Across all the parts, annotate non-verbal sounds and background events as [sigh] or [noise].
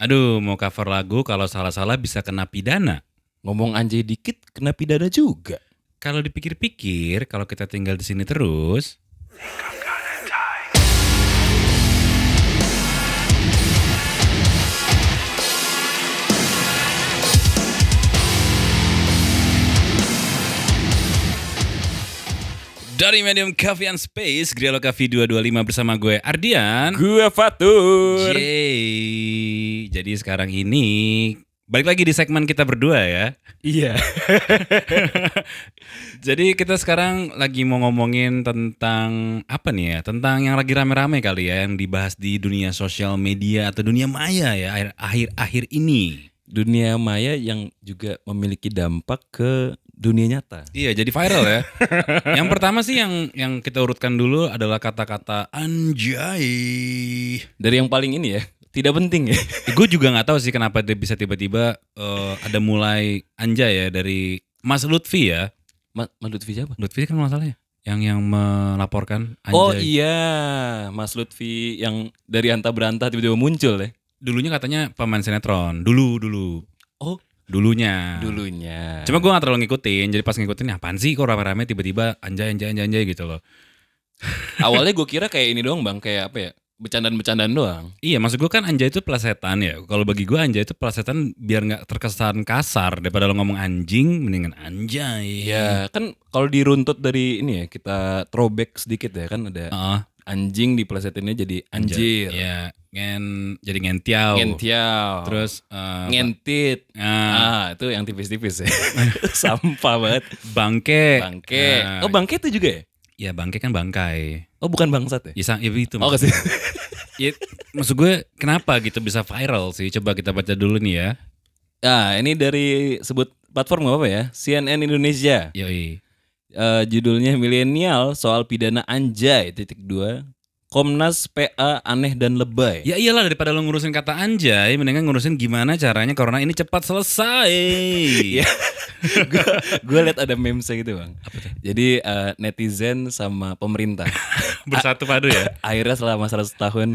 Aduh, mau cover lagu kalau salah-salah bisa kena pidana. Ngomong anjay dikit kena pidana juga. Kalau dipikir-pikir, kalau kita tinggal di sini terus, dari Medium Coffee and Space, Grialo Coffee 225 bersama gue Ardian. Gua Fatur. Yeay. Jadi sekarang ini balik lagi di segmen kita berdua ya. Iya. [laughs] Jadi kita sekarang lagi mau ngomongin tentang apa nih ya? Tentang yang lagi rame-rame kali ya yang dibahas di dunia sosial media atau dunia maya ya akhir- akhir-akhir ini. Dunia maya yang juga memiliki dampak ke dunia nyata. Iya, jadi viral ya. [laughs] yang pertama sih yang yang kita urutkan dulu adalah kata-kata anjay. Dari yang paling ini ya, tidak penting ya. [laughs] gue juga nggak tahu sih kenapa dia bisa tiba-tiba eh, ada mulai anjay ya dari Mas Lutfi ya. Ma Mas Lutfi siapa? Lutfi kan masalahnya yang yang melaporkan anjay. Oh iya, Mas Lutfi yang dari anta beranta tiba-tiba muncul ya. Dulunya katanya pemain sinetron. Dulu dulu. Oh, Dulunya. dulunya. Cuma gue gak terlalu ngikutin. Jadi pas ngikutin apaan sih kok rame-rame tiba-tiba anjay anjay anjay anjay gitu loh. [laughs] awalnya gue kira kayak ini doang bang, kayak apa ya? Bercandaan-bercandaan doang. Iya maksud gue kan anjay itu plesetan ya. Kalau bagi gue anjay itu plesetan biar nggak terkesan kasar daripada lo ngomong anjing mendingan anjay. Ya kan kalau diruntut dari ini ya kita throwback sedikit ya kan ada Heeh. Anjing diplesetinnya jadi anjir, Iya, ngen jadi ngentiau. ngentiau, Terus eh, ngentit. ah, Ah, itu yang tipis-tipis ya. [laughs] Sampah banget. bangke. Bangke. Nah, Oh, bangke itu juga ya? ya bangke kan bangkai. Oh, bukan bangsat ya? Ya, sa- ya itu. Oh, kasih. Ya, maksud gue kenapa gitu bisa viral sih? Coba kita baca dulu nih ya. Nah, ini dari sebut platform nggak apa ya? CNN Indonesia. Yoi. Eh, judulnya milenial soal pidana anjay titik dua. Komnas PA aneh dan lebay. Ya iyalah daripada lo ngurusin kata anjay, mendingan ngurusin gimana caranya corona ini cepat selesai. [laughs] Iya. gue liat ada memes gitu bang. Jadi eh, netizen sama pemerintah [laughs] Bersatu padu ya. [laughs] akhirnya selama 100 tahun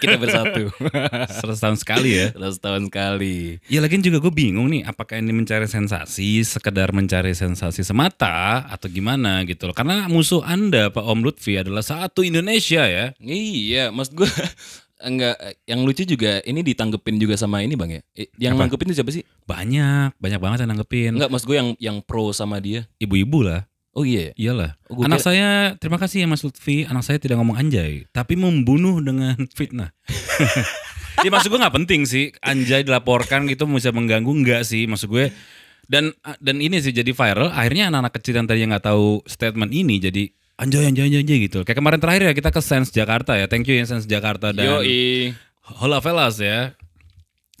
kita bersatu. 100 tahun sekali ya. 100 tahun sekali. Ya lagian juga gue bingung nih, apakah ini mencari sensasi, sekedar mencari sensasi semata atau gimana gitu loh. Karena musuh Anda Pak Om Lutfi adalah satu Indonesia ya. Iya, maksud gue [laughs] enggak yang lucu juga ini ditanggepin juga sama ini bang ya. Eh, Yang Apa? nanggepin itu siapa sih? Banyak, banyak banget yang nanggepin. Enggak, maksud gue yang yang pro sama dia. Ibu-ibu lah. Oh iya. ya? Iyalah. Oh, anak kira- saya, terima kasih ya Mas Lutfi, anak saya tidak ngomong anjay, tapi membunuh dengan [laughs] fitnah. [laughs] ya maksud gue nggak penting sih, anjay dilaporkan gitu bisa mengganggu enggak sih maksud gue. Dan dan ini sih jadi viral, akhirnya anak-anak kecil yang tadi nggak tahu statement ini jadi anjay anjay anjay, anjay gitu. Kayak kemarin terakhir ya kita ke Sense Jakarta ya, thank you ya Sense Jakarta dan Yoi. Hola Velas ya,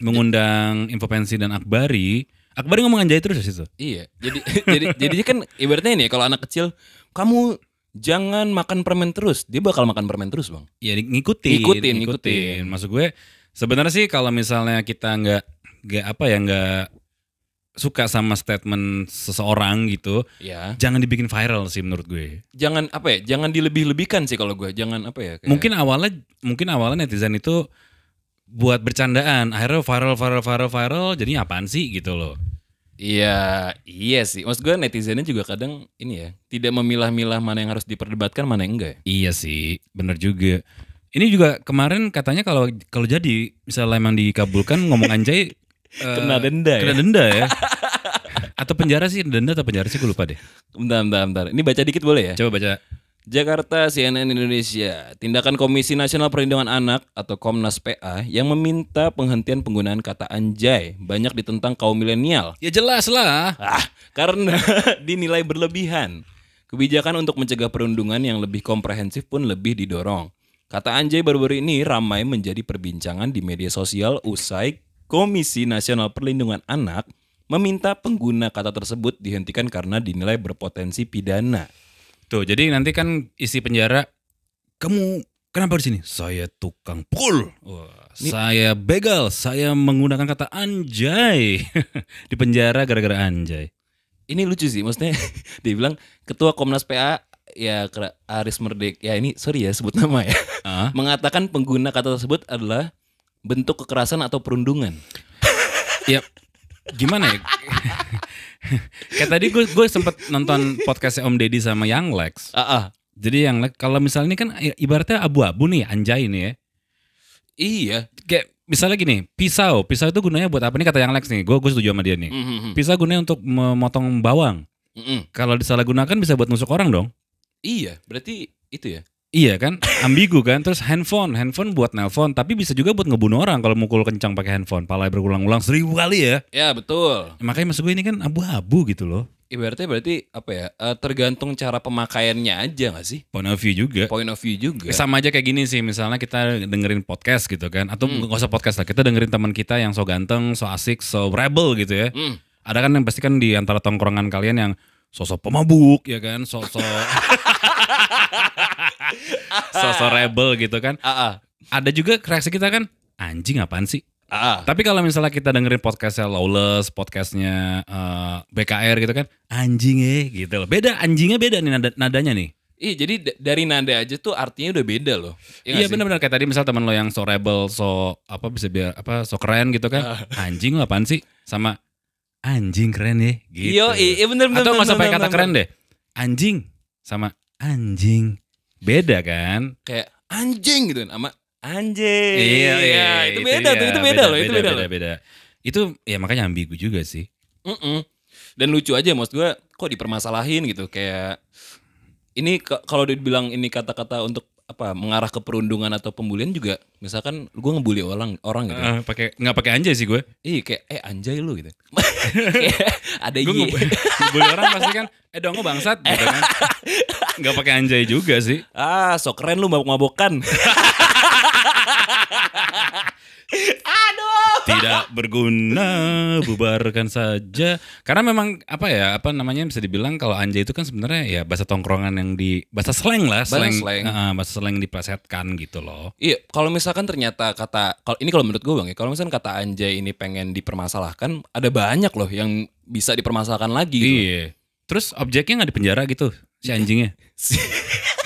mengundang Infopensi dan Akbari. Akbari ngomong anjay terus ya situ. Iya. Jadi [laughs] jadi jadinya kan ibaratnya ini ya, kalau anak kecil kamu jangan makan permen terus, dia bakal makan permen terus, Bang. Ya di- ngikutin, Ngikutin, ngikutin. Maksud gue sebenarnya sih kalau misalnya kita nggak nggak apa ya nggak suka sama statement seseorang gitu, Ya. jangan dibikin viral sih menurut gue. Jangan apa ya? Jangan dilebih-lebihkan sih kalau gue. Jangan apa ya? kayak- Mungkin awalnya mungkin awalnya netizen itu buat bercandaan, akhirnya viral viral viral viral, jadinya apaan sih gitu loh. Iya, iya sih. Maksud gue netizennya juga kadang ini ya, tidak memilah-milah mana yang harus diperdebatkan, mana yang enggak. ya. Iya sih, bener juga. Ini juga kemarin katanya kalau kalau jadi misalnya emang dikabulkan ngomong anjay Kena denda ya? Kena denda ya. atau penjara sih, denda atau penjara sih gue lupa deh. Bentar, bentar, bentar. Ini baca dikit boleh ya? Coba baca. Jakarta CNN Indonesia tindakan Komisi Nasional Perlindungan Anak atau Komnas PA yang meminta penghentian penggunaan kata anjay banyak ditentang kaum milenial Ya jelas lah. ah karena [laughs] dinilai berlebihan kebijakan untuk mencegah perundungan yang lebih komprehensif pun lebih didorong kata anjay baru-baru ini ramai menjadi perbincangan di media sosial usai Komisi Nasional Perlindungan Anak meminta pengguna kata tersebut dihentikan karena dinilai berpotensi pidana Tuh, jadi nanti kan isi penjara kamu kenapa di sini? Saya tukang pukul. Wah, saya begal, saya menggunakan kata anjay. [laughs] di penjara gara-gara anjay. ini lucu sih maksudnya [laughs] dia bilang ketua Komnas PA ya Aris Merdek ya ini sorry ya sebut nama ya Ah, [laughs] mengatakan pengguna kata tersebut adalah bentuk kekerasan atau perundungan. ya gimana ya? [laughs] Kayak tadi gue gue sempet nonton podcastnya Om Deddy sama Young Lex. Ah, ah. Jadi yang Lex kalau misalnya ini kan i- ibaratnya abu-abu nih anjay ini ya. Iya. Kayak misalnya gini, pisau, pisau itu gunanya buat apa nih kata Yang Lex nih? Gue gue setuju sama dia nih. Mhm, Pisau gunanya untuk memotong bawang. mhm. Kalau disalahgunakan bisa buat nusuk orang dong. Iya, berarti itu ya. Iya kan, ambigu kan. Terus handphone, handphone buat nelpon, tapi bisa juga buat ngebunuh orang kalau mukul kencang pakai handphone. Palai berulang-ulang seribu kali ya. Ya, betul. Makanya maksud gue ini kan abu-abu gitu loh. Ibaratnya berarti apa ya? eh, tergantung cara pemakaiannya aja gak sih? Point of view juga. Point of view juga. Sama aja kayak gini sih, misalnya kita dengerin podcast gitu kan, atau Hmm. nggak usah podcast lah, kita dengerin teman kita yang so ganteng, so asik, so rebel gitu ya. Hmm. Ada kan yang pasti kan di antara tongkrongan kalian yang sosok pemabuk ya kan, sosok [laughs] [laughs] sosok rebel gitu kan. Ah, ah. Ada juga reaksi kita kan, anjing apaan sih? Ah. Tapi kalau misalnya kita dengerin podcastnya Lawless, podcastnya eh, BKR gitu kan, anjing eh gitu loh. Beda, anjingnya beda nih nada, nadanya nih. Ih, jadi dari nada aja tuh artinya udah beda loh. Iya nggak Iya sih? benar-benar kayak tadi misal teman lo yang so rebel, so apa bisa biar apa so keren gitu kan. [laughs] Anjing lo apaan sih? Sama anjing keren ya gitu. Iya, iya bener bener. Atau nggak bener, kata bener, keren deh. Anjing sama anjing. Beda kan? Kayak anjing gitu kan sama anjing. Iya, iya, itu, beda tuh, iya, itu beda, loh, itu beda, beda, loh. beda. Itu ya makanya ambigu juga sih. Mm-mm. Dan lucu aja maksud gue kok dipermasalahin gitu kayak ini kalau dibilang ini kata-kata untuk apa mengarah ke perundungan atau pembulian juga misalkan gue ngebully orang orang gitu. Eh, pakai nggak pakai anjay sih gue. Ih kayak eh anjay lu gitu. [laughs] Ada Gue ngebully orang pasti kan, eh dong bangsat gitu kan. Nggak pakai anjay juga sih. Ah, sok keren lu [laughs] mabok-mabokan. tidak berguna bubarkan saja karena memang apa ya apa namanya bisa dibilang kalau anjay itu kan sebenarnya ya bahasa tongkrongan yang di bahasa slang lah Bahasa slang, slang. Heeh, bahasa slang yang diplesetkan gitu loh Iya, kalau misalkan ternyata kata kalau ini kalau menurut gue bang ya, kalau misalkan kata anjay ini pengen dipermasalahkan, ada banyak loh yang bisa dipermasalahkan lagi. Gitu. iya terus objeknya nggak di penjara gitu si anjingnya [laughs]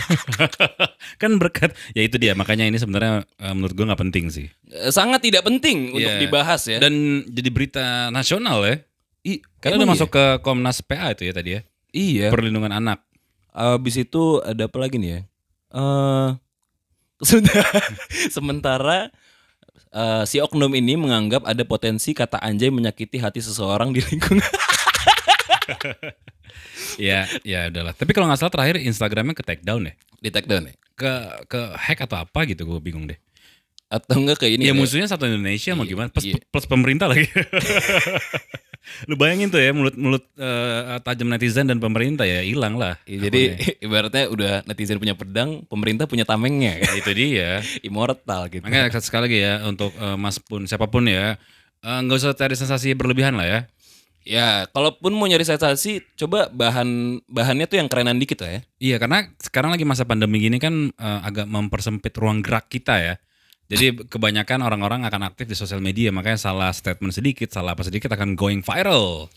[laughs] kan berkat ya itu dia makanya ini sebenarnya eh, menurut gue nggak penting sih Eh, Sangat tidak penting untuk Iya. dibahas ya. dan jadi berita nasional ya I, karena udah masuk ke Komnas PA itu ya tadi ya Iya. perlindungan anak Abis itu ada apa lagi nih ya? Eh [laughs] sudah sementara eh, si oknum ini menganggap ada potensi kata anjay menyakiti hati seseorang di lingkungan. [laughs] ya ya udahlah tapi kalau nggak salah terakhir Instagramnya ke take down ya di take down ya? ke ke hack atau apa gitu gue bingung deh. Atau enggak kayak ini? ya ya? musuhnya satu Indonesia mau Iya, gimana? Plus, iya. plus pemerintah lagi. [laughs] Lu bayangin tuh ya mulut mulut eh, tajam netizen dan pemerintah ya hilang lah. Iya, jadi [laughs] ibaratnya udah netizen punya pedang, pemerintah punya tamengnya. Ya, itu dia. Immortal gitu. Makanya sekali lagi ya untuk eh, Mas pun siapa pun ya eh, nggak usah cari sensasi berlebihan lah ya. Ya, kalaupun mau nyari sensasi, coba bahan bahannya tuh yang kerenan dikit lah ya. Iya karena sekarang lagi masa pandemi gini kan eh, agak mempersempit ruang gerak kita ya. Jadi kebanyakan orang-orang akan aktif di sosial media makanya salah statement sedikit, salah apa sedikit akan going viral.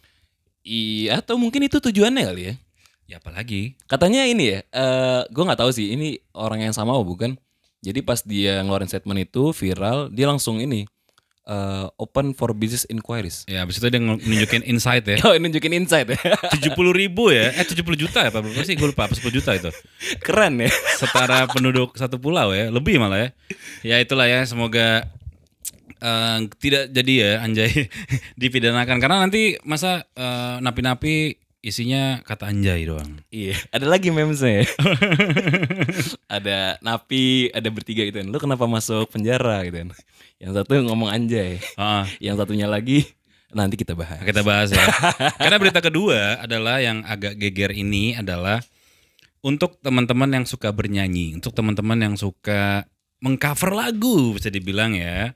Iya, atau mungkin itu tujuannya kali ya. Ya apalagi Katanya ini ya, eh gue nggak tahu sih ini orang yang sama apa bukan. Jadi pas dia ngeluarin statement itu viral, dia langsung ini eh, open for business inquiries. Ya abis itu dia nunjukin insight ya. [laughs] Oh, nunjukin insight ya. [laughs] 70 ribu ya, eh 70 juta ya Pak berapa sih? Gue lupa, apa 10 juta itu. Keren ya. Setara penduduk satu pulau ya, lebih malah ya. Ya itulah ya, semoga eh, tidak jadi ya anjay [laughs] dipidanakan. Karena nanti masa eh, napi-napi isinya kata anjay doang. Iya, ada lagi memesnya ya. [laughs] ada napi, ada bertiga gitu kan. Lu kenapa masuk penjara gitu kan. Yang satu ngomong anjay. Ah, Yang satunya lagi nanti kita bahas. kita bahas ya. [laughs] Karena berita kedua adalah yang agak geger ini adalah untuk teman-teman yang suka bernyanyi, untuk teman-teman yang suka mengcover lagu bisa dibilang ya.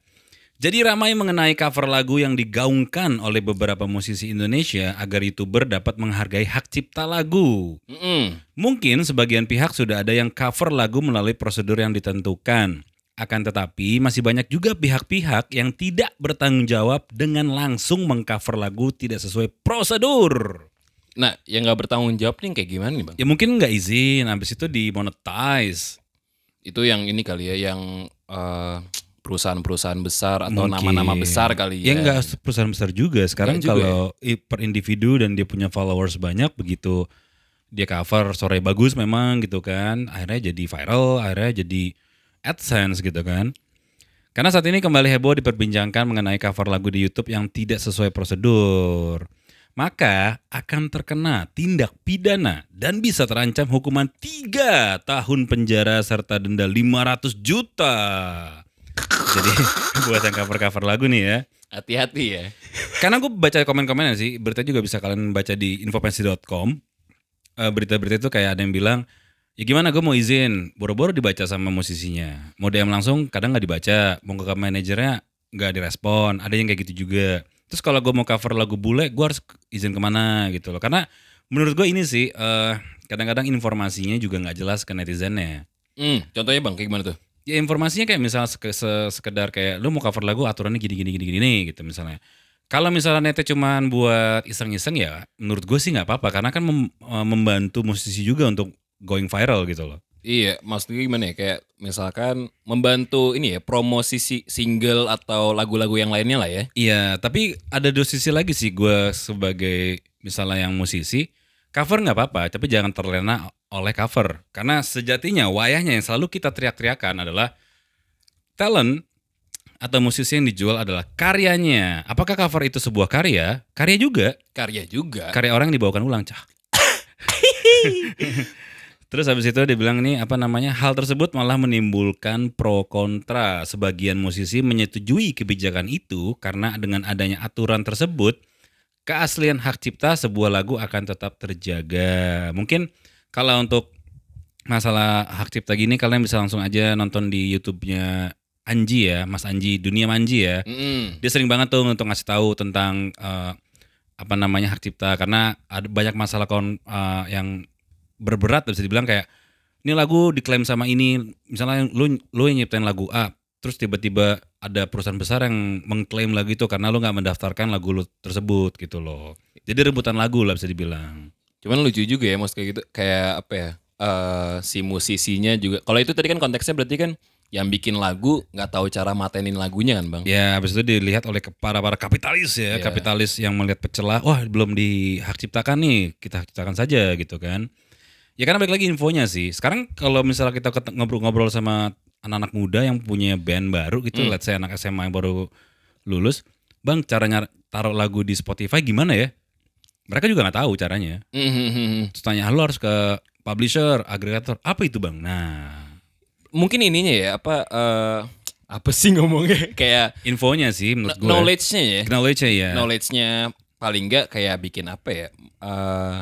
Jadi ramai mengenai cover lagu yang digaungkan oleh beberapa musisi Indonesia agar YouTuber dapat menghargai hak cipta lagu. Mm-mm. Mungkin sebagian pihak sudah ada yang cover lagu melalui prosedur yang ditentukan. Akan tetapi masih banyak juga pihak-pihak yang tidak bertanggung jawab dengan langsung mengcover lagu tidak sesuai prosedur. Nah, yang nggak bertanggung jawab nih kayak gimana nih bang? Ya mungkin nggak izin, habis itu dimonetize. Itu yang ini kali ya, yang eh, perusahaan-perusahaan besar atau nama-nama besar kali Ya ya. enggak perusahaan besar juga. Sekarang juga kalau i- per individu dan dia punya followers banyak begitu dia cover sore bagus memang gitu kan. Akhirnya jadi viral, akhirnya jadi AdSense gitu kan. Karena saat ini kembali heboh diperbincangkan mengenai cover lagu di YouTube yang tidak sesuai prosedur. Maka akan terkena tindak pidana dan bisa terancam hukuman 3 tahun penjara serta denda 500 juta. Jadi [laughs] buat yang cover-cover lagu nih ya. Hati-hati ya. Karena gue baca komen-komennya sih, berita juga bisa kalian baca di infopensi.com. Eh, berita-berita itu kayak ada yang bilang, ya gimana gue mau izin, boro-boro dibaca sama musisinya. Mau DM langsung kadang nggak dibaca, mau ke manajernya nggak direspon, ada yang kayak gitu juga. Terus kalau gue mau cover lagu bule, gue harus izin ke mana gitu loh. Karena menurut gue ini sih, eh, kadang-kadang informasinya juga nggak jelas ke netizennya. Hmm, contohnya Bang, kayak gimana tuh? Ya informasinya kayak misalnya seke- se- sekedar kayak lu mau cover lagu aturannya gini gini gini gini gitu misalnya. Kalau misalnya netnya cuman buat iseng-iseng ya menurut gue sih nggak apa-apa karena kan mem- eh, membantu musisi juga untuk going viral gitu loh. Iya, maksudnya gimana ya? Kayak misalkan membantu ini ya, promosi si- single atau lagu-lagu yang lainnya lah ya. Iya, tapi ada dua sisi lagi sih gue sebagai misalnya yang musisi cover nggak apa-apa, tapi jangan terlena oleh cover karena sejatinya wayahnya yang selalu kita teriak-teriakan adalah talent atau musisi yang dijual adalah karyanya. Apakah cover itu sebuah karya? Karya juga. Karya juga. Karya orang yang dibawakan ulang, cah. [laughs] Terus habis itu dia bilang nih apa namanya hal tersebut malah menimbulkan pro kontra. Sebagian musisi menyetujui kebijakan itu karena dengan adanya aturan tersebut keaslian hak cipta sebuah lagu akan tetap terjaga. Mungkin kalau untuk masalah hak cipta gini kalian bisa langsung aja nonton di YouTube-nya Anji ya, Mas Anji, Dunia Manji ya. Mm-mm. dia sering banget tuh untuk ngasih tahu tentang eh, apa namanya hak cipta. Karena ada banyak masalah kon eh, yang berberat bisa dibilang kayak ini lagu diklaim sama ini misalnya lu lu yang nyiptain lagu A terus tiba-tiba ada perusahaan besar yang mengklaim lagu itu karena lu nggak mendaftarkan lagu lu tersebut gitu loh. Jadi rebutan lagu lah bisa dibilang Cuman lucu juga ya, maksud kayak gitu. Kayak apa ya? eh si musisinya juga. Kalau itu tadi kan konteksnya berarti kan yang bikin lagu nggak tahu cara matenin lagunya kan, Bang? ya habis itu dilihat oleh para para kapitalis ya Iya. kapitalis yang melihat pecelah wah belum di hak ciptakan nih kita hak ciptakan saja gitu kan ya karena balik lagi infonya sih sekarang kalau misalnya kita ngobrol-ngobrol sama anak-anak muda yang punya band baru gitu let's say anak SMA yang baru lulus bang caranya taruh lagu di Spotify gimana ya mereka juga nggak tahu caranya Mhm. terus tanya lo harus ke publisher agregator apa itu bang nah Mungkin ininya ya apa eh apa sih ngomongnya? [laughs] Kayak infonya sih menurut gue knowledge-nya ya. knowledge ya Knowledge-nya paling nggak kayak bikin apa ya? eh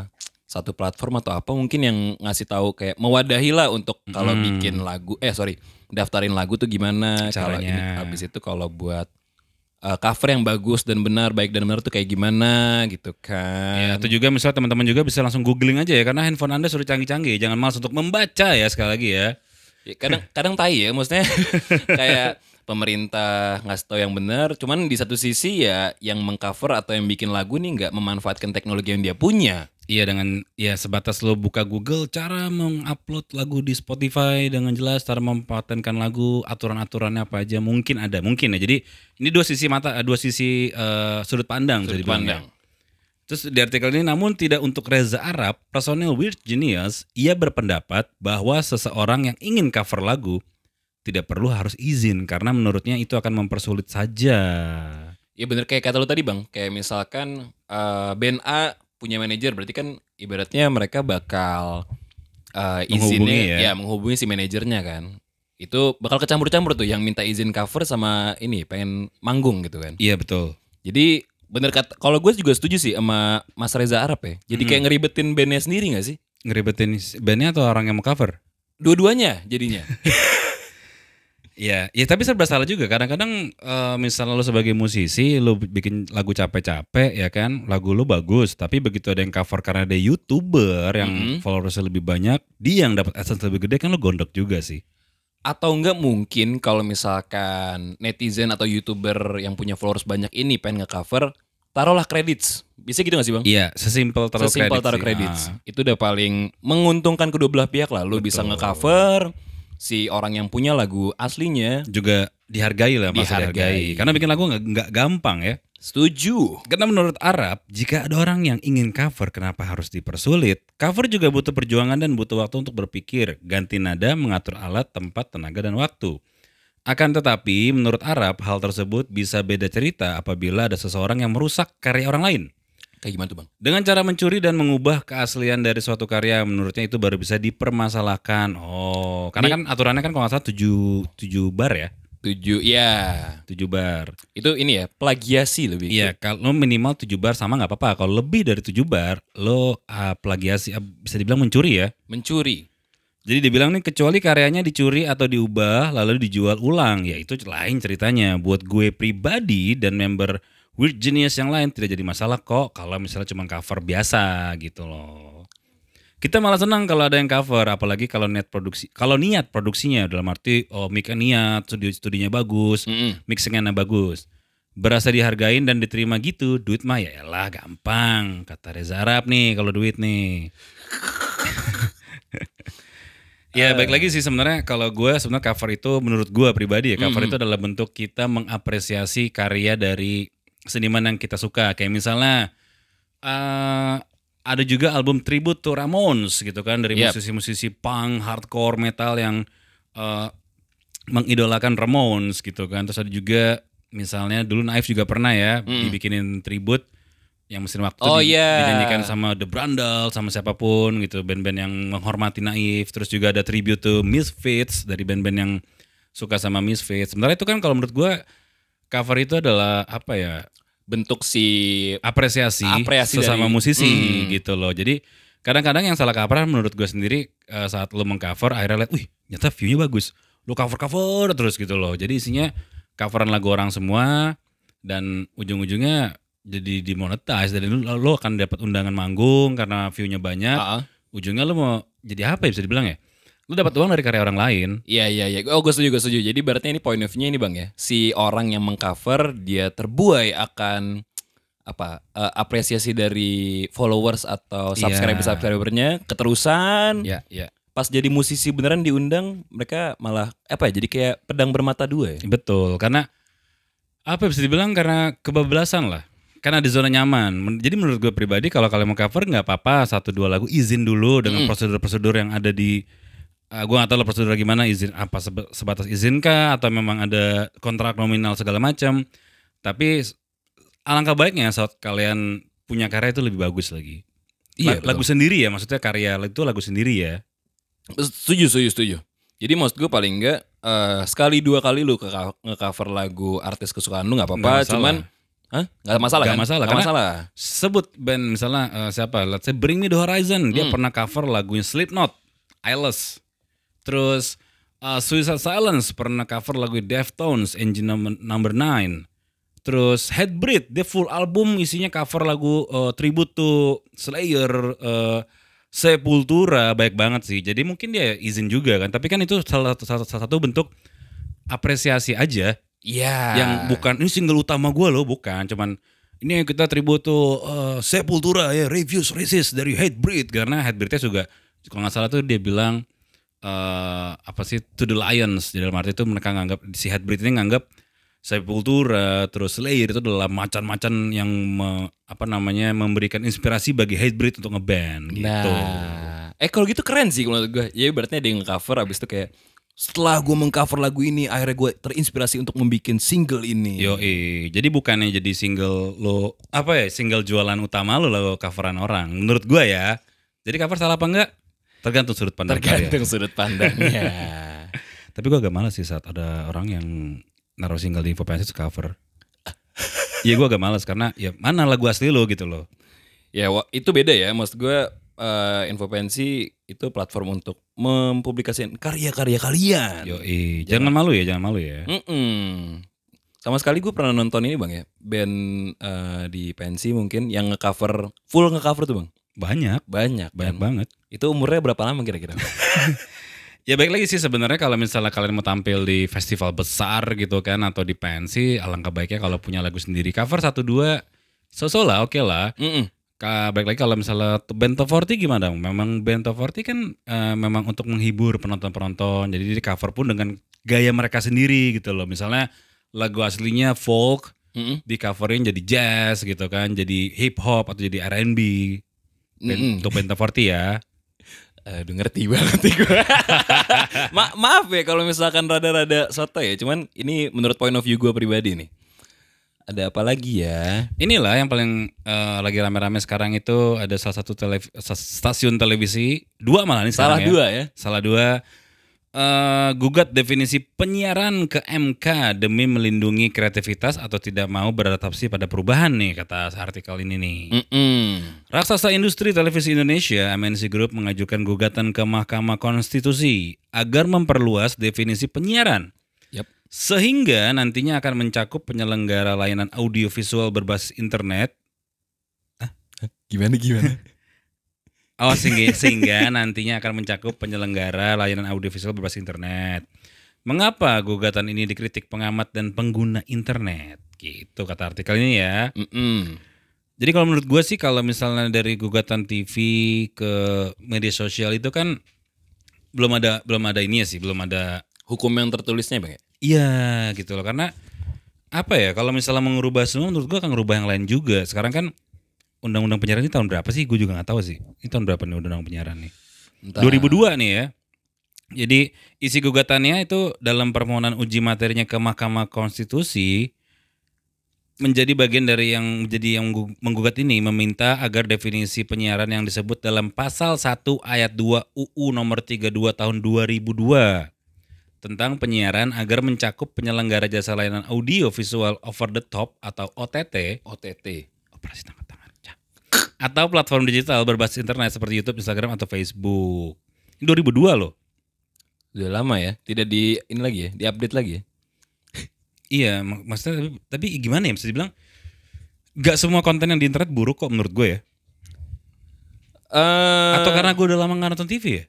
satu platform atau apa mungkin yang ngasih tahu kayak mewadahi lah untuk kalau Hmm. bikin lagu eh sorry daftarin lagu tuh gimana ini Caranya. habis itu kalau buat eh, cover yang bagus dan benar baik dan benar tuh kayak gimana gitu Ya, kan atau juga misalnya teman-teman juga bisa langsung googling aja ya karena handphone Anda sudah canggih-canggih. Jangan malas untuk membaca ya sekali lagi ya. Ya, kadang [laughs] kadang tai ya maksudnya [laughs] kayak pemerintah ngasih tahu yang benar cuman di satu sisi ya yang mengcover atau yang bikin lagu nih nggak memanfaatkan teknologi yang dia punya Iya dengan ya sebatas lo buka Google cara mengupload lagu di Spotify dengan jelas cara mempatenkan lagu aturan-aturannya apa aja mungkin ada mungkin ya. Jadi ini dua sisi mata dua sisi eh, sudut pandang Sudut pandang. ya. Terus di artikel ini namun tidak untuk Reza Arab, personil Weird Genius, ia berpendapat bahwa seseorang yang ingin cover lagu tidak perlu harus izin karena menurutnya itu akan mempersulit saja. Ya bener kayak kata lu tadi bang, kayak misalkan eh, band A punya manajer, berarti kan ibaratnya mereka bakal eh, Menghubungi izinnya ya. ya. menghubungi si manajernya kan. Itu bakal kecampur-campur tuh yang minta izin cover sama ini pengen manggung gitu kan. Iya betul. Jadi bener kata, kalau gue juga setuju sih sama Mas Reza Arab ya. Jadi kayak ngeribetin bandnya sendiri gak sih? Ngeribetin bandnya atau orang yang mau cover? Dua-duanya jadinya. [laughs] Iya, ya tapi serba salah juga. Kadang-kadang eh, misalnya lo sebagai musisi, lo bikin lagu capek-capek ya kan, lagu lo bagus, tapi begitu ada yang cover karena ada youtuber yang Mhm. followersnya lebih banyak, dia yang dapat adsense lebih gede kan lo gondok juga sih. Atau enggak mungkin kalau misalkan netizen atau youtuber yang punya followers banyak ini pengen nge-cover, taruhlah credits. Bisa gitu gak sih bang? Iya, sesimpel taruh Sesimpel kredit taruh sih. credits. Ah. Itu udah paling menguntungkan kedua belah pihak lah. Lu bisa Betul. nge-cover si orang yang punya lagu aslinya. Juga dihargai lah, masa Dihargai. dihargai. Karena bikin lagu nggak gampang ya. Setuju. Karena menurut Arab, jika ada orang yang ingin cover, kenapa harus dipersulit? Cover juga butuh perjuangan dan butuh waktu untuk berpikir, ganti nada, mengatur alat, tempat, tenaga, dan waktu. Akan tetapi, menurut Arab, hal tersebut bisa beda cerita apabila ada seseorang yang merusak karya orang lain. Kayak gimana tuh bang? Dengan cara mencuri dan mengubah keaslian dari suatu karya, menurutnya itu baru bisa dipermasalahkan. Oh, karena kan aturannya kan kalau nggak salah 7, 7 bar ya? Tujuh, ya. 7 bar. Itu ini ya, plagiasi lebih. Iya, kalau minimal 7 bar sama nggak apa-apa. Kalau lebih dari 7 bar, lo ah, plagiasi ah, bisa dibilang mencuri ya. Mencuri. Jadi dibilang nih kecuali karyanya dicuri atau diubah lalu dijual ulang, ya itu lain ceritanya. Buat gue pribadi dan member Weird Genius yang lain tidak jadi masalah kok kalau misalnya cuma cover biasa gitu loh. Kita malah senang kalau ada yang cover, apalagi kalau niat produksi, kalau niat produksinya dalam arti oh mic niat, studio studinya bagus, Mm-mm. mixingnya bagus. Berasa dihargain dan diterima gitu, duit mah ya elah gampang. Kata Reza Arab nih kalau duit nih. [laughs] ya baik lagi sih sebenarnya kalau gue sebenarnya cover itu menurut gue pribadi ya cover itu adalah bentuk kita mengapresiasi karya dari seniman yang kita suka. Kayak misalnya eh ada juga album tribute to Ramones gitu kan dari Yep. musisi-musisi punk, hardcore, metal yang eh, mengidolakan Ramones gitu kan. Terus ada juga misalnya dulu Naif juga pernah ya dibikinin tribute yang mesin waktu Oh, di- iya. dinyanyikan sama The Brandal sama siapa pun gitu band-band yang menghormati Naif. Terus juga ada tribute to Misfits dari band-band yang suka sama Misfits. Sebenarnya itu kan kalau menurut gua cover itu adalah apa ya Bentuk si apresiasi, Apresiasi sesama dari- musisi Hmm. gitu loh. Jadi kadang-kadang yang salah cover menurut gue sendiri eh, saat lo mengcover akhirnya lihat, wih ternyata view-nya bagus. Lo cover-cover terus gitu loh. Jadi isinya coveran lagu orang semua dan ujung-ujungnya jadi dimonetize dan lo, lo akan dapat undangan manggung karena view-nya banyak. Ah, ah. Ujungnya lo mau jadi apa ya bisa dibilang ya? Lo dapat uang dari karya orang lain. Iya iya iya. Oh gue setuju gue setuju. Jadi berarti ini point of view-nya ini bang ya. Si orang yang mengcover dia terbuai akan apa eh, apresiasi dari followers atau Iya. subscriber subscribernya keterusan. Ya, ya. Pas jadi musisi beneran diundang mereka malah apa ya? Jadi kayak pedang bermata dua ya. Betul, karena apa ya, bisa dibilang karena kebablasan lah. Karena di zona nyaman. Jadi menurut gue pribadi kalau kalian mau cover nggak apa-apa satu dua lagu izin dulu dengan prosedur-prosedur yang ada di uh, gue nggak tahu lah prosedur gimana izin apa sebatas izin kah atau memang ada kontrak nominal segala macam. Tapi alangkah baiknya saat kalian punya karya itu lebih bagus lagi. Iya, La- lagu sendiri ya maksudnya karya itu lagu sendiri ya. Setuju setuju setuju. Jadi maksud gue paling enggak eh, sekali dua kali lu ke nge-cover lagu artis kesukaan lu nggak Nggak apa-apa. Cuman Hah? Gak masalah Nggak kan? masalah, Nggak karena- masalah. sebut band misalnya eh, siapa let's say Bring Me The Horizon dia Hmm. pernah cover lagunya Slipknot Eyeless terus eh, Suicide Silence pernah cover lagu Deftones Engine Number, number 9 terus Headbreed dia full album isinya cover lagu eh, tribute to Slayer eh, Sepultura baik banget sih. Jadi mungkin dia izin juga kan tapi kan itu salah satu, salah salah satu bentuk apresiasi aja. Iya. yang bukan ini single utama gue loh bukan. Cuman ini kita tribute tuh uh, Sepultura ya Refuse Resist dari Hatebreed karena Hatebreednya juga kalau nggak salah tuh dia bilang eh apa sih to the lions di dalam arti itu mereka nganggap si Hatebreed ini nganggap Sepultura terus Slayer itu adalah macan-macan yang me- apa namanya memberikan inspirasi bagi Hatebreed untuk ngeband gitu. Nah, eh kalau gitu keren sih menurut gue. Ya berarti ada yang cover abis itu kayak setelah gue mengcover lagu ini akhirnya gue terinspirasi untuk membuat single ini. Yo, jadi bukannya jadi single lo apa ya single jualan utama lo lo coveran orang. Menurut gua ya. Jadi cover salah apa enggak? Tergantung sudut pandang. Tergantung sudut pandangnya. [laughs] Tapi gua agak malas sih saat ada orang yang naruh single di info pensi cover. Iya [laughs] gua agak malas karena ya mana lagu asli lo gitu loh. ya itu beda ya. Maksud gue eh, Infopensi itu platform untuk mempublikasikan karya-karya kalian. Yo, jangan malu ya, jangan malu ya. Mm-mm. Sama sekali gue pernah nonton ini bang ya band eh, di pensi mungkin yang ngecover full ngecover tuh bang Banyak, banyak banyak kan? banget. Itu umurnya berapa lama kira-kira? [laughs] Ya baik lagi sih sebenarnya kalau misalnya kalian mau tampil di festival besar gitu kan atau di pensi, alangkah baiknya kalau punya lagu sendiri cover satu dua, so-so lah, oke lah. Mm-mm. Ka, baik lagi kalau misalnya band top 40 gimana dong? Memang band top 40 kan eh, memang untuk menghibur penonton-penonton. Jadi di cover pun dengan gaya mereka sendiri gitu loh. Misalnya lagu aslinya folk, Mm-mm. di coverin jadi jazz gitu kan, jadi hip hop atau jadi R&B. Ben- Mm-mm. Untuk Benta 40 ya. Aduh ngerti banget nih gue. Ma- maaf ya kalau misalkan rada-rada soto ya. Cuman ini menurut point of view gue pribadi nih. Ada apa lagi ya? Inilah yang paling eh, lagi rame-rame sekarang itu ada salah satu telev- stasiun televisi dua malah nih Salah ya. dua ya. Salah dua. Eh, gugat definisi penyiaran ke MK demi melindungi kreativitas atau tidak mau beradaptasi pada perubahan nih kata artikel ini nih. Mm-mm. Raksasa industri televisi Indonesia MNC Group mengajukan gugatan ke Mahkamah Konstitusi agar memperluas definisi penyiaran Yap. sehingga nantinya akan mencakup penyelenggara layanan audiovisual berbasis internet Gimana gimana? [laughs] Oh sehingga, sehingga [laughs] nantinya akan mencakup penyelenggara layanan audiovisual berbasis internet. Mengapa gugatan ini dikritik pengamat dan pengguna internet? Gitu kata artikel ini ya. Mm-mm. Jadi kalau menurut gue sih kalau misalnya dari gugatan TV ke media sosial itu kan belum ada belum ada ini ya sih belum ada Hukum yang tertulisnya bang ya? iya gitu loh karena apa ya kalau misalnya mengubah semua menurut gue akan ngerubah yang lain juga sekarang kan undang-undang penyiaran ini tahun berapa sih gue juga nggak tahu sih ini tahun berapa nih undang-undang penyiaran nih Entah. 2002 nih ya. Jadi isi gugatannya itu dalam permohonan uji materinya ke Mahkamah Konstitusi menjadi bagian dari yang menjadi yang menggu- menggugat ini meminta agar definisi penyiaran yang disebut dalam pasal 1 ayat 2 UU nomor 32 tahun 2002 tentang penyiaran agar mencakup penyelenggara jasa layanan audio visual over the top atau OTT OTT. operasi. Atau platform digital berbasis internet seperti YouTube, Instagram atau Facebook. Ini 2002 loh. Udah lama ya? Tidak di ini lagi ya? Diupdate lagi ya? [laughs] Iya, mak- maksudnya tapi, tapi gimana ya bisa dibilang Gak semua konten yang di internet buruk kok menurut gue ya. Eh, Atau karena gue udah lama gak nonton TV ya?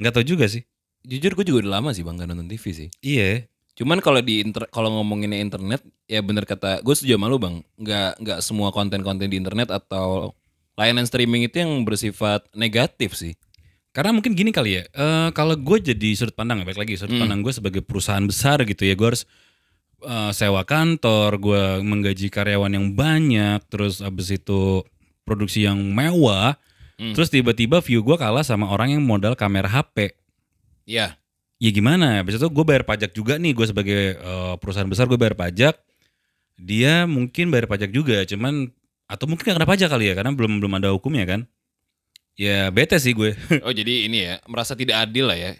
Gak tau juga sih. jujur gue juga udah lama sih bang gak nonton TV sih. Iya. Cuman kalau di inter kalau ngomonginnya internet ya bener kata gue setuju sama lu bang. Nggak nggak semua konten-konten di internet atau layanan streaming itu yang bersifat negatif sih. Karena mungkin gini kali ya. eh, kalau gue jadi sudut pandang ya, baik lagi sudut Hmm. pandang gue sebagai perusahaan besar gitu ya. Gue harus eh, sewa kantor, gue menggaji karyawan yang banyak, terus abis itu produksi yang mewah. Hmm. Terus tiba-tiba view gue kalah sama orang yang modal kamera HP. Iya. Ya gimana? Habis itu gue bayar pajak juga nih. Gue sebagai eh, perusahaan besar gue bayar pajak. Dia mungkin bayar pajak juga cuman atau mungkin gak kena pajak kali ya karena belum belum ada hukumnya kan. Ya bete sih gue. [laughs] Oh jadi ini ya merasa tidak adil lah ya.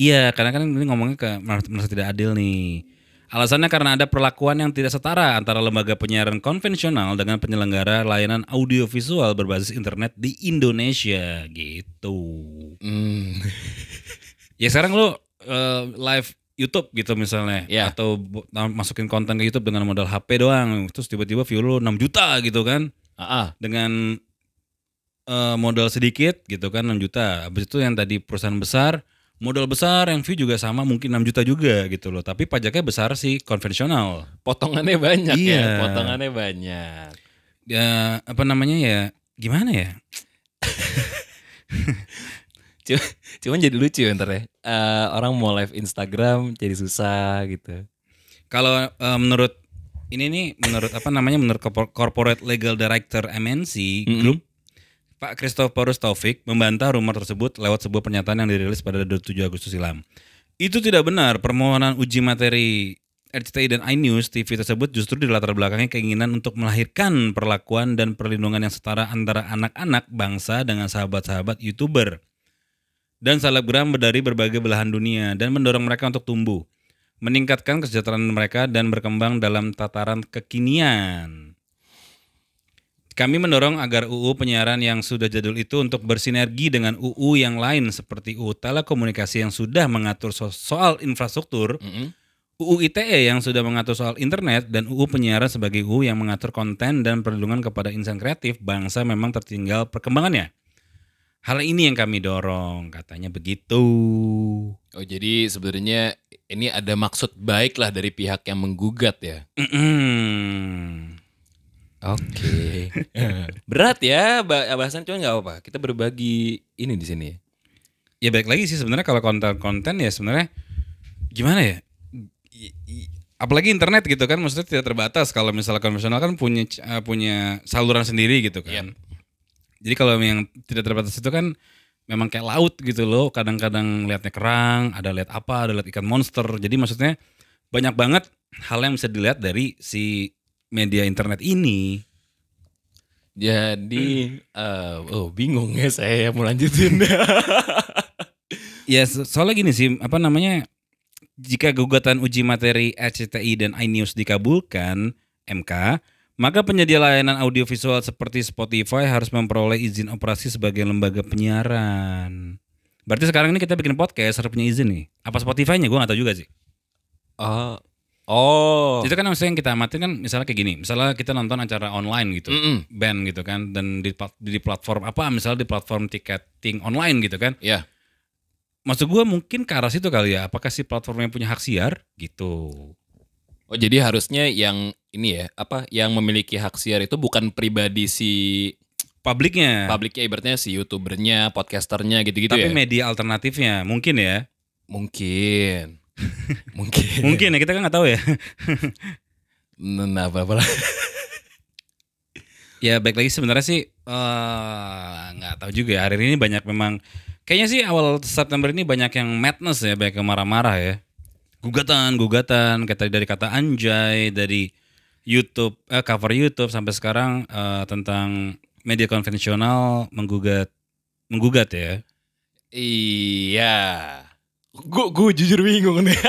iya karena kan ini ngomongnya ke merasa, merasa tidak adil nih. Alasannya karena ada perlakuan yang tidak setara antara lembaga penyiaran konvensional dengan penyelenggara layanan audiovisual berbasis internet di Indonesia gitu. Hmm. Ya sekarang lu eh, live YouTube gitu misalnya Ya. atau masukin konten ke YouTube dengan modal HP doang terus tiba-tiba view lu 6 juta gitu kan ah. dengan eh, modal sedikit gitu kan 6 juta. Habis itu yang tadi perusahaan besar modal besar yang view juga sama mungkin 6 juta juga gitu loh. Tapi pajaknya besar sih konvensional. Potongannya banyak ya. Iya. Potongannya banyak. Ya apa namanya ya gimana ya? [laughs] Cuma- Cuman jadi lucu ya ntar ya. Eh, orang mau live Instagram jadi susah gitu. Kalau eh, menurut ini nih menurut apa namanya menurut corpor- corporate legal director MNC Mm-mm. Group Pak Christophorus Taufik membantah rumor tersebut lewat sebuah pernyataan yang dirilis pada 27 Agustus silam. Itu tidak benar. Permohonan uji materi RCTI dan iNews TV tersebut justru dilatar belakangi keinginan untuk melahirkan perlakuan dan perlindungan yang setara antara anak-anak bangsa dengan sahabat-sahabat YouTuber dan selebgram dari berbagai belahan dunia dan mendorong mereka untuk tumbuh, meningkatkan kesejahteraan mereka dan berkembang dalam tataran kekinian. Kami mendorong agar UU penyiaran yang sudah jadul itu untuk bersinergi dengan UU yang lain seperti UU telekomunikasi yang sudah mengatur so- soal infrastruktur, Mm-mm. UU ITE yang sudah mengatur soal internet dan UU penyiaran sebagai UU yang mengatur konten dan perlindungan kepada insan kreatif bangsa memang tertinggal perkembangannya. Hal ini yang kami dorong, katanya begitu. Oh jadi sebenarnya ini ada maksud baik lah dari pihak yang menggugat ya. Mm-mm. Oke. [laughs] Berat ya bah- bahasan cuman nggak apa-apa. Kita berbagi ini di sini. Ya baik lagi sih sebenarnya kalau konten-konten ya sebenarnya gimana ya? apalagi internet gitu kan maksudnya tidak terbatas kalau misalnya konvensional kan punya eh, punya saluran sendiri gitu kan. Jadi kalau yang tidak terbatas itu kan memang kayak laut gitu loh. Kadang-kadang liatnya kerang, ada lihat apa, ada lihat ikan monster. Jadi maksudnya banyak banget hal yang bisa dilihat dari si media internet ini. Jadi, eh, oh bingung ya saya mau lanjutin. [laughs] [laughs] Ya so- soalnya gini sih, apa namanya? Jika gugatan uji materi RCTI dan iNews dikabulkan MK, maka penyedia layanan audiovisual seperti Spotify harus memperoleh izin operasi sebagai lembaga penyiaran. Berarti sekarang ini kita bikin podcast harus punya izin nih. Apa Spotify-nya? Gue gak tahu juga sih. oh, oh, Itu kan maksudnya yang kita amatin kan misalnya kayak gini. Misalnya kita nonton acara online gitu. Mm-mm. Band gitu kan. Dan di, di platform apa? Misalnya di platform ticketing online gitu kan. ya. Maksud gue mungkin ke arah situ kali ya. Apakah si platformnya punya hak siar? Gitu. Oh jadi harusnya yang ini ya apa yang memiliki hak siar itu bukan pribadi si Publiknya. publiknya ibaratnya si youtubernya, podcasternya gitu-gitu Tapi ya. media alternatifnya mungkin ya. Mungkin, [laughs] mungkin, Mungkin ya kita kan nggak tahu ya. Nah, apa apa ya baik lagi sebenarnya sih eh, nggak tahu juga ya. Hari ini banyak memang kayaknya sih awal September ini banyak yang madness ya, banyak yang marah-marah ya. Gugatan, gugatan, tadi dari kata anjay, dari YouTube, eh, cover YouTube sampai sekarang eh, tentang media konvensional menggugat, menggugat ya. Iya. Gue gue jujur bingung nih. [laughs]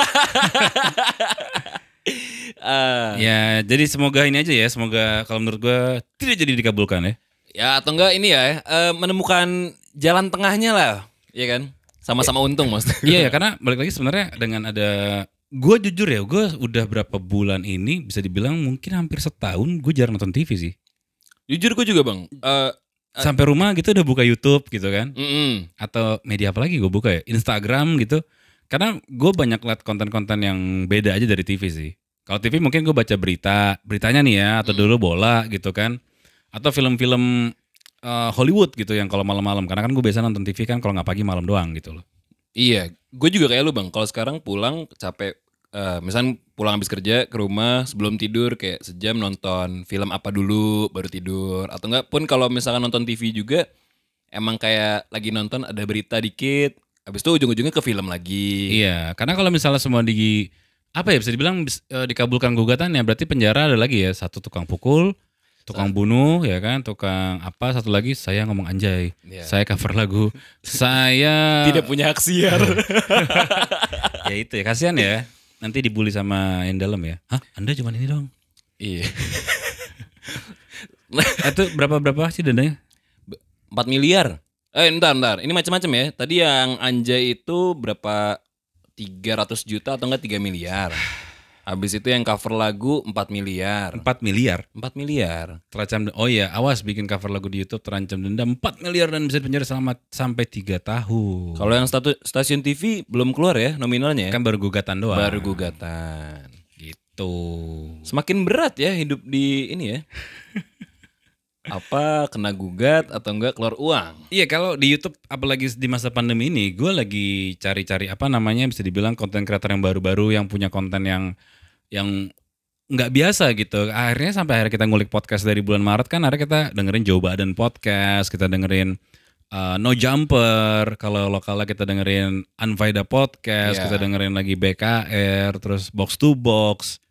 Eh, Ya, jadi semoga ini aja ya, semoga kalau menurut gue tidak jadi dikabulkan ya. ya atau enggak ini ya eh, menemukan jalan tengahnya lah, ya kan? Sama-sama untung maksudnya. Iya ya, karena balik lagi sebenarnya dengan ada gue jujur ya, gue udah berapa bulan ini bisa dibilang mungkin hampir setahun gue jarang nonton TV sih. Jujur gue juga bang. Eh, Sampai rumah gitu udah buka YouTube gitu kan, mm-mm. atau media apa lagi gue buka ya, Instagram gitu. Karena gue banyak liat konten-konten yang beda aja dari TV sih. Kalau TV mungkin gue baca berita, beritanya nih ya, atau dulu bola gitu kan, atau film-film eh, Hollywood gitu yang kalau malam-malam. Karena kan gue biasa nonton TV kan kalau nggak pagi malam doang gitu loh. Iya, gue juga kayak lu bang. Kalau sekarang pulang capek, eh misalnya pulang habis kerja ke rumah sebelum tidur kayak sejam nonton film apa dulu baru tidur. Atau enggak pun kalau misalkan nonton TV juga emang kayak lagi nonton ada berita dikit, habis itu ujung-ujungnya ke film lagi. Iya, karena kalau misalnya semua di apa ya bisa dibilang eh, dikabulkan gugatannya berarti penjara ada lagi ya satu tukang pukul, tukang bunuh ya kan, tukang apa satu lagi saya ngomong anjay, Iya. saya cover lagu, [laughs] saya Tidak punya hak siar. [laughs] ya itu ya kasihan ya nanti dibully sama yang dalam ya. Hah, Anda cuma ini dong. iya. [laughs] Itu berapa berapa sih dendanya? 4 miliar. Eh, ntar, ntar. Ini macam-macam ya. Tadi yang Anjay itu berapa 300 juta atau enggak 3 miliar. Habis itu yang cover lagu 4 miliar. 4 miliar. 4 miliar. Terancam oh ya, awas bikin cover lagu di YouTube terancam denda 4 miliar dan bisa penjara selama sampai 3 tahun. Kalau yang statu- stasiun TV belum keluar ya nominalnya ya? kan baru gugatan doang. Baru gugatan. gitu. Semakin berat ya hidup di ini ya. [laughs] Apa kena gugat atau enggak keluar uang? Iya kalau di YouTube apalagi di masa pandemi ini gue lagi cari-cari apa namanya bisa dibilang konten kreator yang baru-baru yang punya konten yang yang nggak biasa gitu. Akhirnya sampai akhirnya kita ngulik podcast dari bulan Maret kan akhirnya kita dengerin Joe Biden podcast, kita dengerin uh, No Jumper, kalau lokalnya kita dengerin Anvaida podcast, Iya. kita dengerin lagi BKR, terus Box to Box.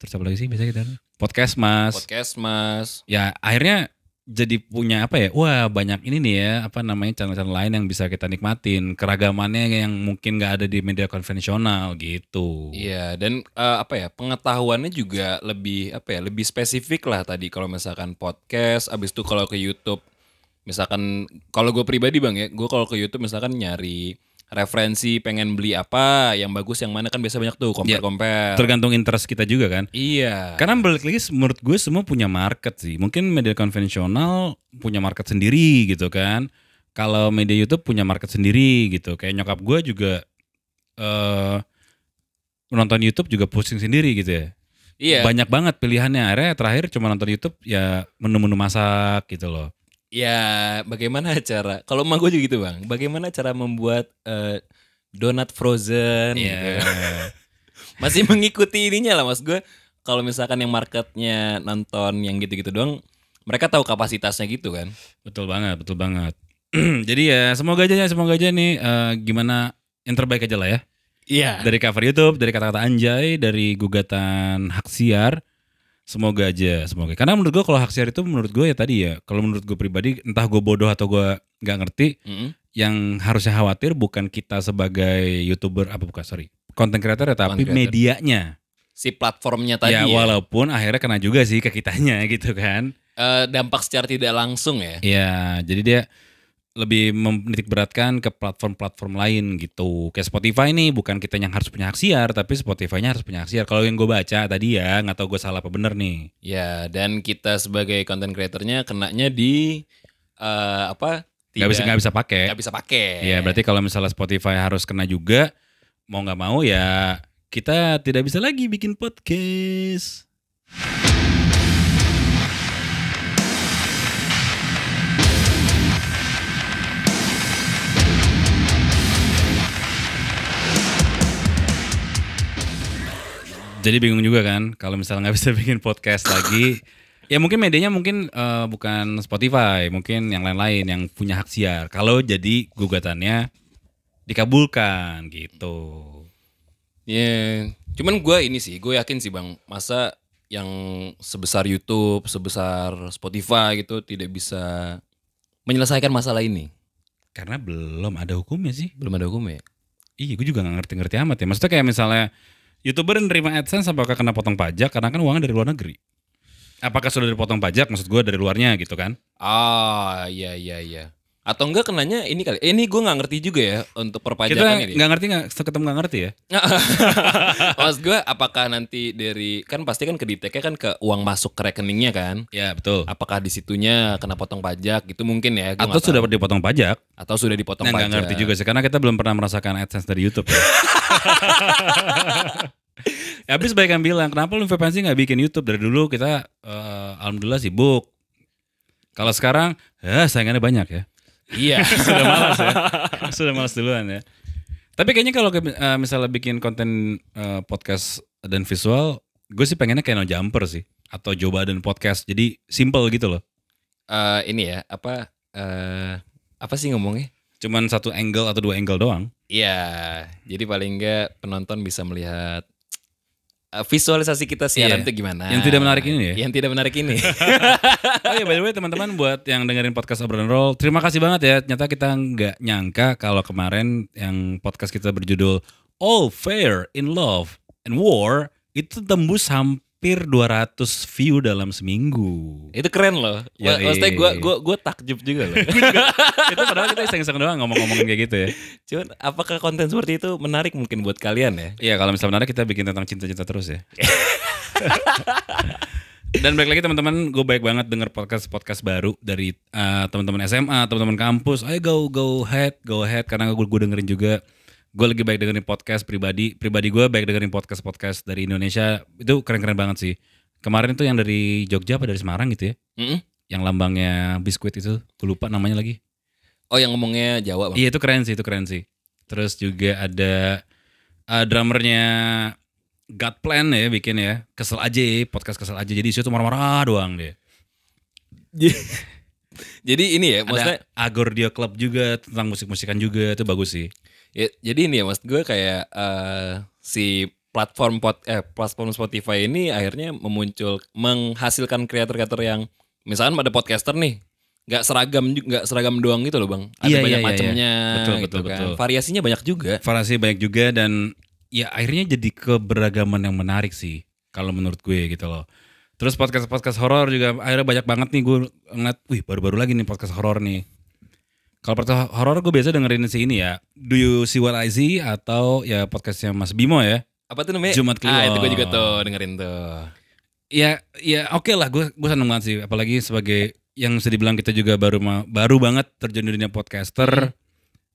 Terus apa lagi sih biasa kita podcast Mas. Podcast Mas. ya akhirnya jadi punya apa ya wah banyak ini nih ya apa namanya channel-channel lain yang bisa kita nikmatin keragamannya yang mungkin nggak ada di media konvensional gitu Iya, dan eh, apa ya? Pengetahuannya juga lebih apa ya? Lebih spesifik lah tadi kalau misalkan podcast, abis itu kalau ke YouTube misalkan kalau gue pribadi Bang ya, gue kalau ke YouTube misalkan nyari referensi pengen beli apa yang bagus yang mana kan biasa banyak tuh compare-compare. tergantung interest kita juga kan? Iya. karena balik lagi menurut gue semua punya market sih. Mungkin media konvensional punya market sendiri gitu kan? Kalau media YouTube punya market sendiri gitu. Kayak nyokap gue juga eh nonton YouTube juga pusing sendiri gitu ya. Iya. banyak banget pilihannya. Akhirnya terakhir cuma nonton YouTube ya menu-menu masak gitu loh Ya, bagaimana cara? Kalau emak gue juga gitu bang. Bagaimana cara membuat eh, donat frozen? Iya. gitu. masih mengikuti ininya lah mas gue. Kalau misalkan yang marketnya nonton yang gitu-gitu doang, mereka tahu kapasitasnya gitu kan. Betul banget, betul banget. [clears throat] Jadi ya semoga aja ya, semoga aja nih eh, gimana yang terbaik aja lah ya. Iya. Dari cover YouTube, dari kata-kata anjay, dari gugatan hak siar. Semoga aja, semoga. Karena menurut gue kalau hak siar itu menurut gue ya tadi ya, kalau menurut gue pribadi entah gue bodoh atau gue nggak ngerti, yang harusnya khawatir bukan kita sebagai youtuber apa bukan sorry, konten creator ya tapi Content creator. medianya. Si platformnya tadi ya ya, walaupun akhirnya kena juga sih ke kitanya [laughs] gitu kan. Eh, dampak secara tidak langsung ya. Ya, jadi dia lebih menitik beratkan ke platform-platform lain gitu. Kayak Spotify nih bukan kita yang harus punya hak siar, tapi Spotify-nya harus punya hak siar. Kalau yang gue baca tadi ya, nggak tahu gue salah apa bener nih. Ya, dan kita sebagai content creatornya kenanya di eh, apa? Nggak bisa nggak bisa pakai. nggak bisa pakai. Iya, berarti kalau misalnya Spotify harus kena juga, mau nggak mau ya kita tidak bisa lagi bikin podcast. Jadi bingung juga kan kalau misalnya nggak [laughs] bisa bikin podcast lagi. Ya mungkin medianya mungkin eh, bukan Spotify, mungkin yang lain-lain yang punya hak siar. Kalau jadi gugatannya dikabulkan gitu. Ya, cuman gue ini sih, gue yakin sih bang, masa yang sebesar YouTube, sebesar Spotify gitu tidak bisa menyelesaikan masalah ini. Karena belum ada hukumnya sih. Belum ada hukum ya? Iya, gue juga gak ngerti-ngerti amat ya. Maksudnya kayak misalnya youtuber yang nerima AdSense apakah kena potong pajak karena kan uangnya dari luar negeri. Apakah sudah dipotong pajak? Maksud gue dari luarnya gitu kan? Ah, iya iya iya. Atau enggak kenanya ini kali. Eh, ini gue nggak ngerti juga ya untuk Kita perpajakan ini. nggak ngerti nggak ketemu nggak ngerti ya? [laughs] [laughs] Maksud gue apakah nanti dari kan pasti kan ke kan ke uang masuk ke rekeningnya kan? Ya betul. Apakah di situnya kena potong pajak gitu mungkin ya? Gua Atau sudah tahu. dipotong pajak? atau sudah dipotong Nah, pajak? nggak ngerti juga sih karena kita belum pernah merasakan AdSense dari YouTube. Ya. [laughs] ya, habis baik yang bilang, kenapa lu VPN nggak bikin YouTube dari dulu kita eh, alhamdulillah sibuk. Kalau sekarang, ya saingannya banyak ya. Iya. [laughs] Sudah malas ya. [laughs] Sudah malas duluan ya. Tapi kayaknya kalau eh, misalnya bikin konten eh, podcast dan visual, gue sih pengennya kayak no jumper sih atau Joe Biden podcast. Jadi simple gitu loh. Eh, ini ya apa eh apa sih ngomongnya? Cuman satu angle atau dua angle doang. Iya, jadi paling enggak penonton bisa melihat visualisasi kita siaran Iya. itu gimana. Yang tidak menarik ini ya? Yang tidak menarik ini. [laughs] Oh iya by the way teman-teman buat yang dengerin podcast Obrolan Roll, terima kasih banget ya. Ternyata kita nggak nyangka kalau kemarin yang podcast kita berjudul All Fair in Love and War itu tembus hampir 200 view dalam seminggu. itu keren loh. Ya, Maksudnya gue gua gua takjub juga loh. [laughs] itu padahal kita iseng-iseng doang ngomong-ngomongin kayak gitu ya. Cuman apakah konten seperti itu menarik mungkin buat kalian ya? Iya kalau misalnya menarik kita bikin tentang cinta-cinta terus ya. [laughs] Dan balik lagi teman-teman, gue baik banget denger podcast podcast baru dari uh, teman-teman SMA, teman-teman kampus. Ayo go go ahead, go ahead karena gue dengerin juga. Gue lagi baik dengerin podcast pribadi, pribadi gue baik dengerin podcast podcast dari Indonesia itu keren-keren banget sih. Kemarin tuh yang dari Jogja apa dari Semarang gitu ya, Mm-mm. yang lambangnya biskuit itu, gue lupa namanya lagi. Oh yang ngomongnya Jawa bang? Iya itu keren sih, itu keren sih. Terus juga ada uh, drummernya God Plan ya bikin ya. Kesel aja, podcast kesel aja. Jadi isinya tuh marah-marah doang deh. Jadi ini ya, maksudnya Ada Agordio Club juga tentang musik-musikan juga itu bagus sih. Ya, jadi ini ya maksud gue kayak eh, si platform pot eh platform Spotify ini akhirnya memuncul menghasilkan kreator-kreator yang misalkan ada podcaster nih nggak seragam nggak seragam doang gitu loh bang ada Iya, banyak iya, iya, macamnya iya. Betul, gitu betul, kan. betul. variasinya banyak juga Variasi banyak juga dan ya akhirnya jadi keberagaman yang menarik sih kalau menurut gue gitu loh. Terus podcast-podcast horor juga akhirnya banyak banget nih gue ngeliat, wih baru-baru lagi nih podcast horor nih. Kalau podcast horor gue biasa dengerin si ini ya, Do You See What I See atau ya podcastnya Mas Bimo ya. apa tuh namanya Jumat ah itu gue Kliwon. juga tuh dengerin tuh Ya, ya oke lah, gue gue seneng banget sih. Apalagi sebagai yang bisa dibilang kita juga baru baru banget terjun di dunia podcaster.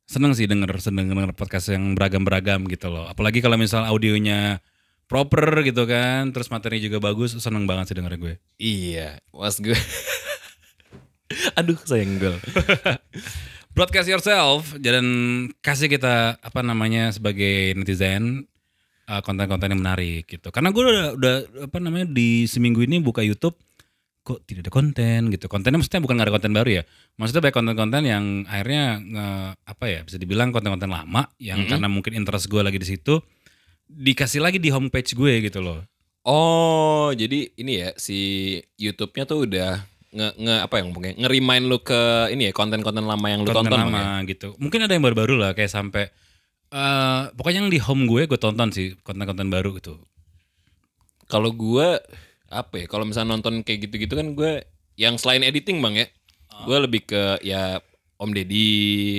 Seneng sih denger, seneng denger podcast yang beragam-beragam gitu loh. Apalagi kalau misal audionya proper gitu kan, terus materi juga bagus, seneng banget sih denger gue. iya mas gue [laughs] aduh senggol [laughs] Broadcast yourself dan kasih kita apa namanya sebagai netizen uh, konten-konten yang menarik gitu. Karena gue udah, udah apa namanya di seminggu ini buka YouTube kok tidak ada konten gitu. Kontennya maksudnya bukan gak ada konten baru ya. Maksudnya banyak konten-konten yang akhirnya nge, apa ya bisa dibilang konten-konten lama yang Mhm. karena mungkin interest gue lagi di situ dikasih lagi di homepage gue gitu loh. Oh, jadi ini ya si YouTube-nya tuh udah nge, nge apa yang ngomongnya nge-remind lu ke ini ya konten-konten lama yang lu konten tonton Bang, ya? lama gitu. Mungkin ada yang baru-baru lah kayak sampai eh pokoknya yang di home gue gue tonton sih konten-konten baru gitu. Kalau gua apa ya? Kalau misalnya nonton kayak gitu-gitu kan gue yang selain editing bang ya, gue lebih ke ya Om Deddy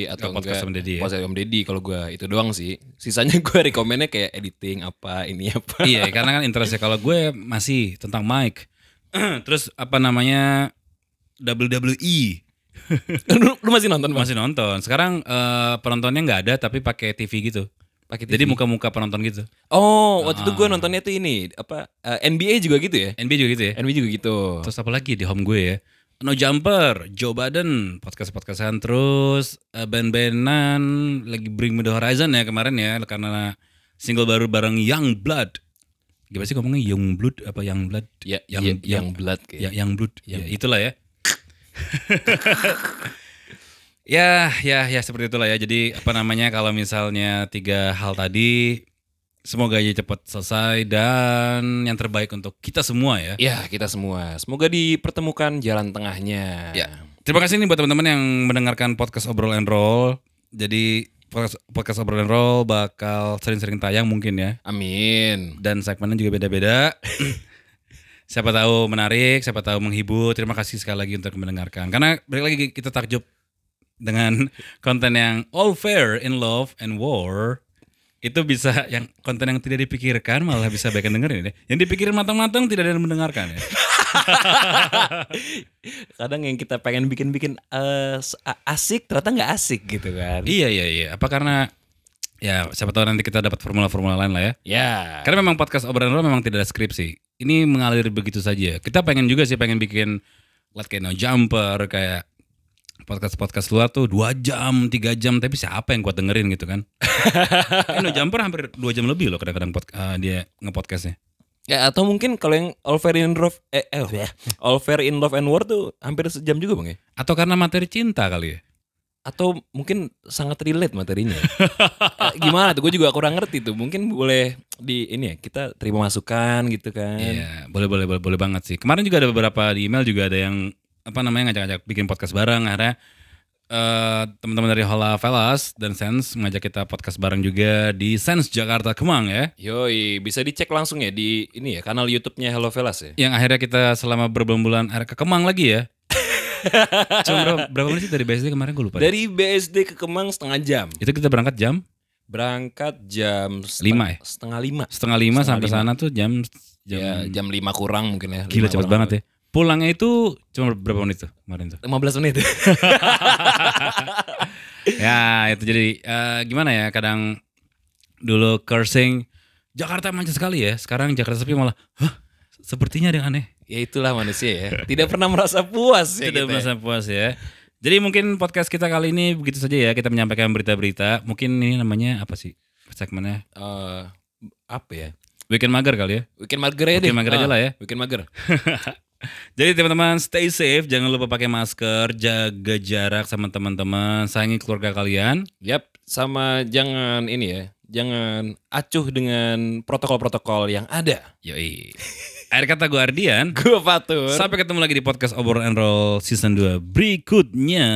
atau Oh, podcast enggak Om Deddy ya? podcast Om Deddy kalau gue itu doang sih. Sisanya [laughs] gue rekomennya kayak editing apa ini apa. iya, karena kan interestnya kalau gue masih tentang Mike. [clears throat] Terus apa namanya WWE [laughs] lu, lu masih nonton bang? masih nonton. Sekarang eh, penontonnya nggak ada tapi pakai TV gitu. Pakai Jadi TV? muka-muka penonton gitu. Oh, waktu itu gue Ah. nontonnya tuh ini apa eh, NBA juga gitu ya? NBA juga gitu ya. NBA juga gitu. Terus apa lagi di home gue ya? No Jumper, Joe Biden, podcast-podcastan terus eh, band-bandan lagi Bring Me The Horizon ya kemarin ya karena single baru bareng Young Blood. Gimana sih ngomongnya Young Blood apa Young Blood? Ya, yang yang yang blood Ya. Young Blood. Ya, itulah ya. [laughs] ya, ya, ya seperti itulah ya. Jadi apa namanya kalau misalnya tiga hal tadi semoga aja cepat selesai dan yang terbaik untuk kita semua ya. Ya, kita semua. Semoga dipertemukan jalan tengahnya. Ya. Terima kasih nih buat teman-teman yang mendengarkan podcast Obrol and Roll. Jadi podcast, podcast Obrol and Roll bakal sering-sering tayang mungkin ya. Amin. Dan segmennya juga beda-beda. [clears throat] siapa tahu menarik, siapa tahu menghibur. Terima kasih sekali lagi untuk mendengarkan. Karena balik lagi kita takjub dengan [laughs] konten yang all fair in love and war. Itu bisa yang konten yang tidak dipikirkan malah bisa baik yang dengerin ya. Yang dipikirin matang-matang tidak ada yang mendengarkan ya. [laughs] Kadang yang kita pengen bikin-bikin a- asik ternyata nggak asik gitu kan. Iya iya iya. Apa karena ya siapa tahu nanti kita dapat formula-formula lain lah ya. Ya. Karena memang podcast obrolan memang tidak ada skripsi. Ini mengalir begitu saja. Kita pengen juga sih pengen bikin like kayak no jumper kayak podcast-podcast luar tuh dua jam, tiga jam, tapi siapa yang kuat dengerin gitu kan? Kan [laughs] no jumper hampir dua jam lebih loh kadang-kadang pod- eh, dia ngepodcastnya. Ya atau mungkin kalau yang All Fair in Love eh, eh ya. [laughs] All Fair in Love and War tuh hampir sejam juga Bang ya. Atau karena materi cinta kali ya? Atau mungkin sangat relate materinya. [laughs] Eh, gimana tuh? Gue juga kurang ngerti tuh. Mungkin boleh di ini ya kita terima masukan gitu kan. Iya, boleh boleh boleh boleh banget sih. Kemarin juga ada beberapa di email juga ada yang apa namanya ngajak-ngajak bikin podcast bareng. Akhirnya eh teman-teman dari Hola Velas dan Sense mengajak kita podcast bareng juga di Sense Jakarta Kemang ya. Yoi, bisa dicek langsung ya di ini ya kanal YouTube-nya Hello Velas ya. Yang akhirnya kita selama berbulan-bulan akhirnya ke Kemang lagi ya. Cuma berapa, berapa menit sih dari BSD kemarin gue lupa. Dari BSD ke Kemang setengah jam. Itu kita berangkat jam Berangkat jam Lima ya? Setengah lima. setengah lima sampai lima. sana tuh jam jam Ya, jam lima kurang mungkin ya. gila cepet banget ya. Pulangnya itu cuma berapa menit tuh kemarin tuh? 15 menit. [laughs] ya itu jadi eh, gimana ya kadang dulu cursing Jakarta macet sekali ya sekarang Jakarta sepi malah Hah, sepertinya ada yang aneh ya itulah manusia ya. Tidak pernah merasa puas ya tidak kita ya. merasa puas ya jadi mungkin podcast kita kali ini begitu saja ya kita menyampaikan berita-berita mungkin ini namanya apa sih segmennya Eh, apa ya? weekend mager kali ya Weekend mager aja deh. Weekend mager aja Ah, lah [laughs] ya. Weekend mager. jadi teman-teman stay safe jangan lupa pakai masker jaga jarak sama teman-teman sayangi keluarga kalian Yap, sama jangan ini ya. Jangan acuh dengan protokol-protokol yang ada. yoi [laughs] akhir kata gue Ardian [laughs] Gue Fatur. Sampai ketemu lagi di podcast Obrolan and Roll season 2 berikutnya.